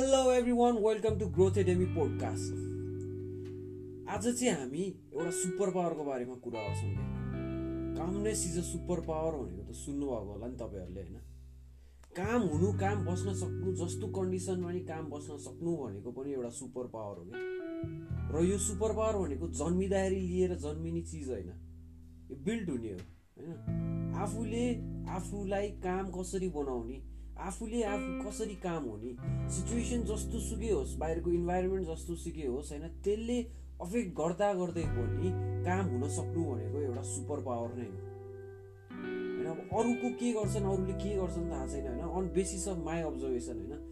Hello everyone welcome to growth academy podcast आज चाहिँ हामी एउटा सुपर पावरको बारेमा कुरा गर्छौँ calmness is a super power भनेको त सुन्नुभएको होला नि तपाईँहरूले होइन? काम हुनु काम बस्न सक्नु जस्तो कन्डिसनमा नि काम बस्न सक्नु भनेको पनि एउटा सुपर पावर हो कि र यो सुपर पावर भनेको जन्मिँदाखेरि लिएर जन्मिने चिज होइन। यो बिल्ड हुने हो होइन? आफूले आफूलाई काम कसरी बनाउने आफूले आफू कसरी काम हुने सिचुएसन जस्तो सुकै होस् बाहिरको इन्भाइरोमेन्ट जस्तो सुकै होस् होइन त्यसले अफेक्ट गर्दा गर्दै पनि काम हुन सक्नु भनेको एउटा सुपर पावर नै हो। होइन अब अरूको के गर्छन् अरूले के गर्छन् थाहा छैन होइन on basis of my observation होइन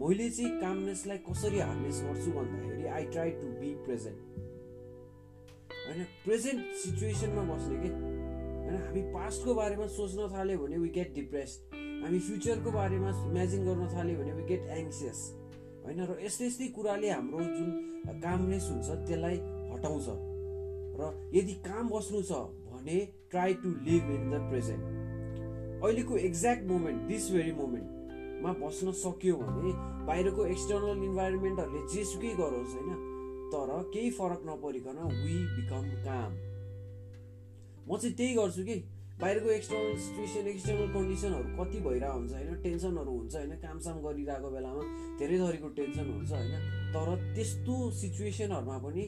मैले चाहिँ कामनेसलाई कसरी हार्नेस गर्छु भन्दाखेरि I try to be present होइन प्रेजेन्ट सिचुएसनमा बस्ने कि? होइन हामी पास्टको बारेमा सोच्न थाल्यो भने वी गेट डिप्रेस्ड हामी फ्युचरको बारेमा इमेजिन गर्न थाल्यो भने वी गेट एङ्सियस होइन र यस्तै यस्तै कुराले हाम्रो जुन कामनेस हुन्छ त्यसलाई हटाउँछ। र यदि काम बस्नु छ भने try to live in the present अहिलेको एक्ज्याक्ट मोमेन्ट दिस भेरी मोमेन्टमा बस्न सक्यो भने बाहिरको एक्सटर्नल इन्भाइरोमेन्टहरूले जेसुकै गरोस् होइन? तर केही फरक नपरिकन वी बिकम काम म चाहिँ त्यही गर्छु कि बाहिरको एक्सटर्नल सिचुएसन एक्सटर्नल कन्डिसनहरू कति भइरहेको हुन्छ होइन? टेन्सनहरू हुन्छ होइन? कामसाम गरिरहेको बेलामा धेरै थरीको टेन्सन हुन्छ होइन? तर त्यस्तो सिचुएसनहरूमा पनि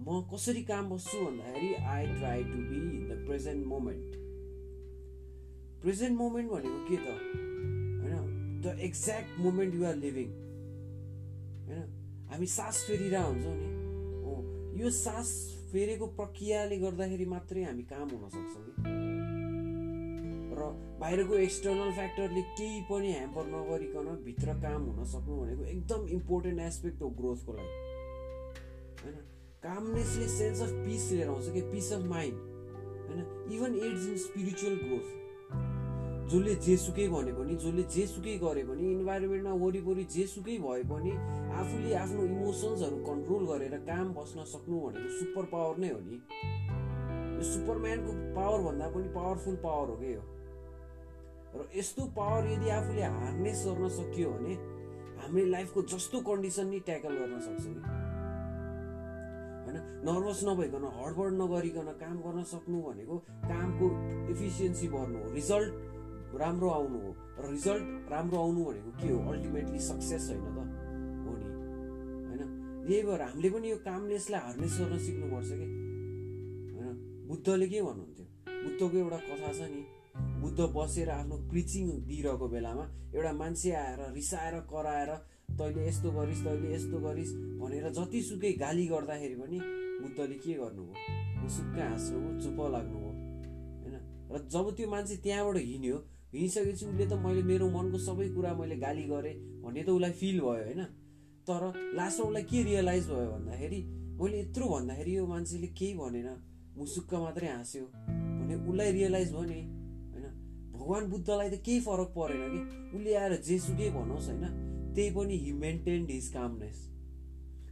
म कसरी काम बस्छु भन्दाखेरि I try to be in the present moment present moment भनेको के त? होइन? The exact moment you're living होइन? हामी सास फेरिरहेको हुन्छौँ नि। हो यो सास फेरेको प्रक्रियाले गर्दाखेरि मात्रै हामी काम हुन सक्छौँ कि? र बाहिरको एक्सटर्नल फ्याक्टरले केही पनि ह्याम्पर नगरिकन भित्र काम हुन सक्नु भनेको एकदम इम्पोर्टेन्ट एस्पेक्ट हो ग्रोथको लागि। होइन? कामनेसले सेन्स अफ पिस लिएर आउँछ कि? पिस अफ माइन्ड होइन? Even adds in spiritual growth जसले जेसुकै भने पनि जसले जेसुकै गरे पनि इन्भाइरोमेन्टमा वरिपरि जेसुकै भए पनि आफूले आफ्नो इमोसन्सहरू कन्ट्रोल गरेर काम बस्न सक्नु भनेको सुपर पावर नै हो नि। यो सुपरम्यानको पावर भन्दा पनि पावरफुल पावर हो कि यो र यस्तो पावर यदि आफूले हार्नेस गर्न सकियो भने हामीले लाइफको जस्तो कन्डिसन नि ट्याकल गर्न सक्छौँ कि होइन? नर्भस नभइकन हडबड नगरिकन काम गर्न सक्नु भनेको कामको इफिसियन्सी बढ्नु हो। रिजल्ट राम्रो आउनु हो। र रिजल्ट राम्रो आउनु भनेको के हो? अल्टिमेटली सक्सेस होइन त। हो नि। होइन? यही भएर हामीले पनि यो कामनेसलाई हार्नेस गर्न सिक्नुपर्छ कि? होइन? बुद्धले के भन्नुहुन्थ्यो? बुद्धको एउटा कथा छ नि बुद्ध बसेर आफ्नो प्रिचिङ दिइरहेको बेलामा एउटा मान्छे आएर रिसाएर कराएर तैँले यस्तो गरिस् तैँले यस्तो गरिस् भनेर जतिसुकै गाली गर्दाखेरि पनि बुद्धले के गर्नुभयो? सुक्कै हाँस्नुभयो चुप लाग्नुभयो। होइन? र जब त्यो मान्छे त्यहाँबाट हिँड्यो हिँडिसकेपछि उसले त मैले मेरो मनको सबै कुरा मैले गाली गरेँ भन्ने त उसलाई फिल भयो होइन? तर लास्टमा उसलाई के रियलाइज भयो भन्दाखेरि मैले यत्रो भन्दाखेरि यो मान्छेले केही भनेन। मुसुक्क मात्रै हाँस्यो भने उसलाई रियलाइज भयो नि भगवान् बुद्धलाई त केही फरक परेन कि? उसले आएर जेसुकै भनोस् होइन? त्यही पनि हि मेन्टेन्ड हिज कामनेस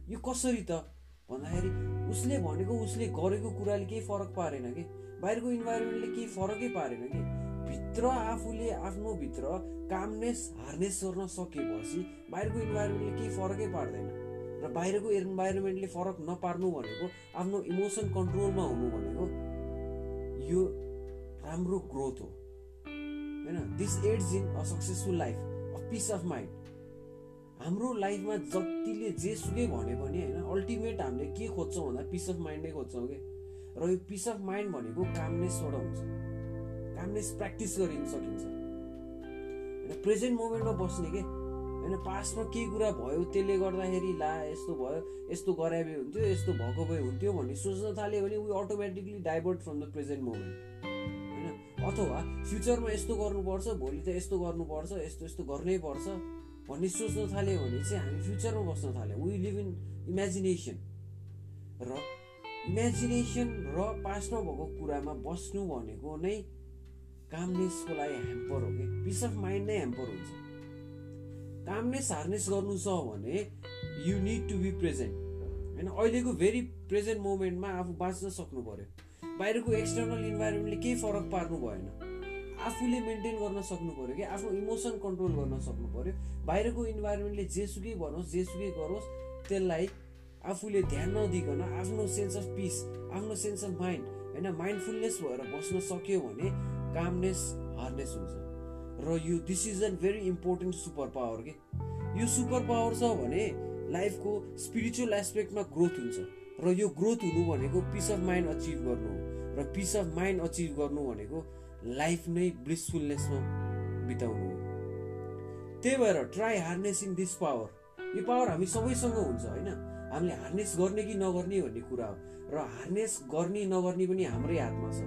यो कसरी त? भन्दाखेरि उसले भनेको उसले गरेको कुराले केही फरक पारेन कि? बाहिरको इन्भाइरोमेन्टले केही फरकै पारेन कि? भित्र आफूले आफ्नो भित्र कामनेस हार्नेस गर्न सकेपछि बाहिरको इन्भाइरोमेन्टले केही फरकै पार्दैन। र बाहिरको इन्भाइरोमेन्टले फरक नपार्नु भनेको आफ्नो इमोसन कन्ट्रोलमा हुनु भनेको यो राम्रो ग्रोथ हो। होइन? This adds in a successful life a peace of mind हाम्रो लाइफमा जतिले जे सुकै भने पनि होइन अल्टिमेट हामीले के खोज्छौँ भन्दा पिस अफ माइन्डै खोज्छौँ कि? र यो पिस अफ माइन्ड भनेको कामनेसबाट हुन्छ। कामनेस प्र्याक्टिस गरिन सकिन्छ होइन प्रेजेन्ट मोमेन्टमा बस्ने के? होइन पास्टमा केही कुरा भयो त्यसले गर्दाखेरि ला यस्तो भयो यस्तो गराए हुन्थ्यो यस्तो भएको भए हुन्थ्यो भन्ने सोच्न थाल्यो भने we automatically divert from the present moment अथवा फ्युचरमा यस्तो गर्नुपर्छ भोलि त यस्तो गर्नुपर्छ यस्तो यस्तो गर्नै पर्छ भन्ने सोच्न थाल्यो भने चाहिँ हामी फ्युचरमा बस्न थाल्यौँ। वी लिभ इन इमेजिनेसन र इमेजिनेसन र पास्टमा भएको कुरामा बस्नु भनेको नै कामनेसको लागि ह्याम्पर हो कि? पिस अफ माइन्ड नै ह्याम्पर हुन्छ। कामनेस हार्नेस गर्नु छ भने you need to be present होइन अहिलेको भेरी प्रेजेन्ट मोमेन्टमा आफू बाँच्न सक्नु पर्यो। बाहिरको एक्सटर्नल इन्भाइरोमेन्टले केही फरक पार्नु भएन। आफूले मेन्टेन गर्न सक्नु पऱ्यो कि? आफ्नो इमोसन कन्ट्रोल गर्न सक्नु पऱ्यो बाहिरको इन्भाइरोमेन्टले जेसुकै भनोस् जेसुकै गरोस् त्यसलाई आफूले ध्यान नदिकन आफ्नो सेन्स अफ पिस आफ्नो सेन्स अफ माइन्ड होइन माइन्डफुलनेस भएर बस्न सक्यो भने कामनेस हार्नेस हुन्छ। र यो this is an very important super power के? यो सुपर पावर छ भने लाइफको स्पिरिचुअल एस्पेक्टमा ग्रोथ हुन्छ। र यो ग्रोथ हुनु भनेको पिस अफ माइन्ड अचिभ गर्नु हो। र पिस अफ माइन्ड अचिभ गर्नु भनेको लाइफ नै ब्लिसफुलनेसमा बिताउनु हो। त्यही भएर ट्राई हार्नेसिङ दिस पावर यो पावर हामी सबैसँग हुन्छ होइन? हामीले हार्नेस गर्ने कि नगर्ने भन्ने कुरा हो। र हार्नेस गर्ने नगर्ने पनि हाम्रै हातमा छ।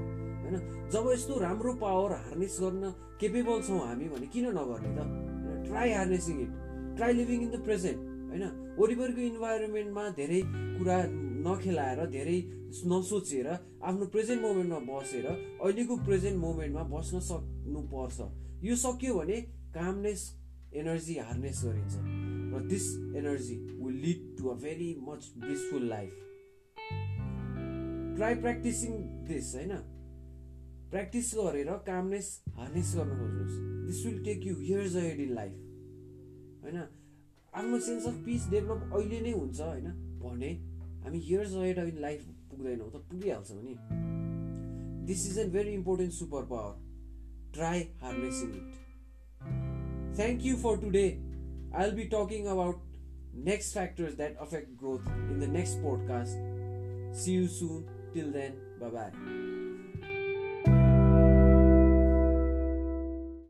होइन? जब यस्तो राम्रो पावर हार्नेस गर्न केपेबल छौँ हामी भने किन नगर्ने त? Try harnessing it try living in the present होइन? वरिपरिको इन्भाइरोमेन्टमा धेरै कुरा नखेलाएर धेरै नसोचेर आफ्नो प्रेजेन्ट मोमेन्टमा बसेर अहिलेको प्रेजेन्ट मोमेन्टमा बस्न सक्नुपर्छ। यो सक्यो भने कामनेस एनर्जी हार्नेस गरिन्छ। र this energy will lead to a very much blissful life try practising this होइन? प्र्याक्टिस गरेर कामनेस हार्नेस गर्न खोज्नुहोस् this will take you years ahead in life होइन आफ्नो सेन्स अफ पिस डेभलप अहिले नै हुन्छ होइन भने हामी हियर्स अहेड इन लाइफ पुग्दैनौँ त पुगिहाल्छ भने this is an very important super power try harnessing it thank you for today I'll be talking about next factors that affect growth in the next podcast. See you soon. Till then, bye bye.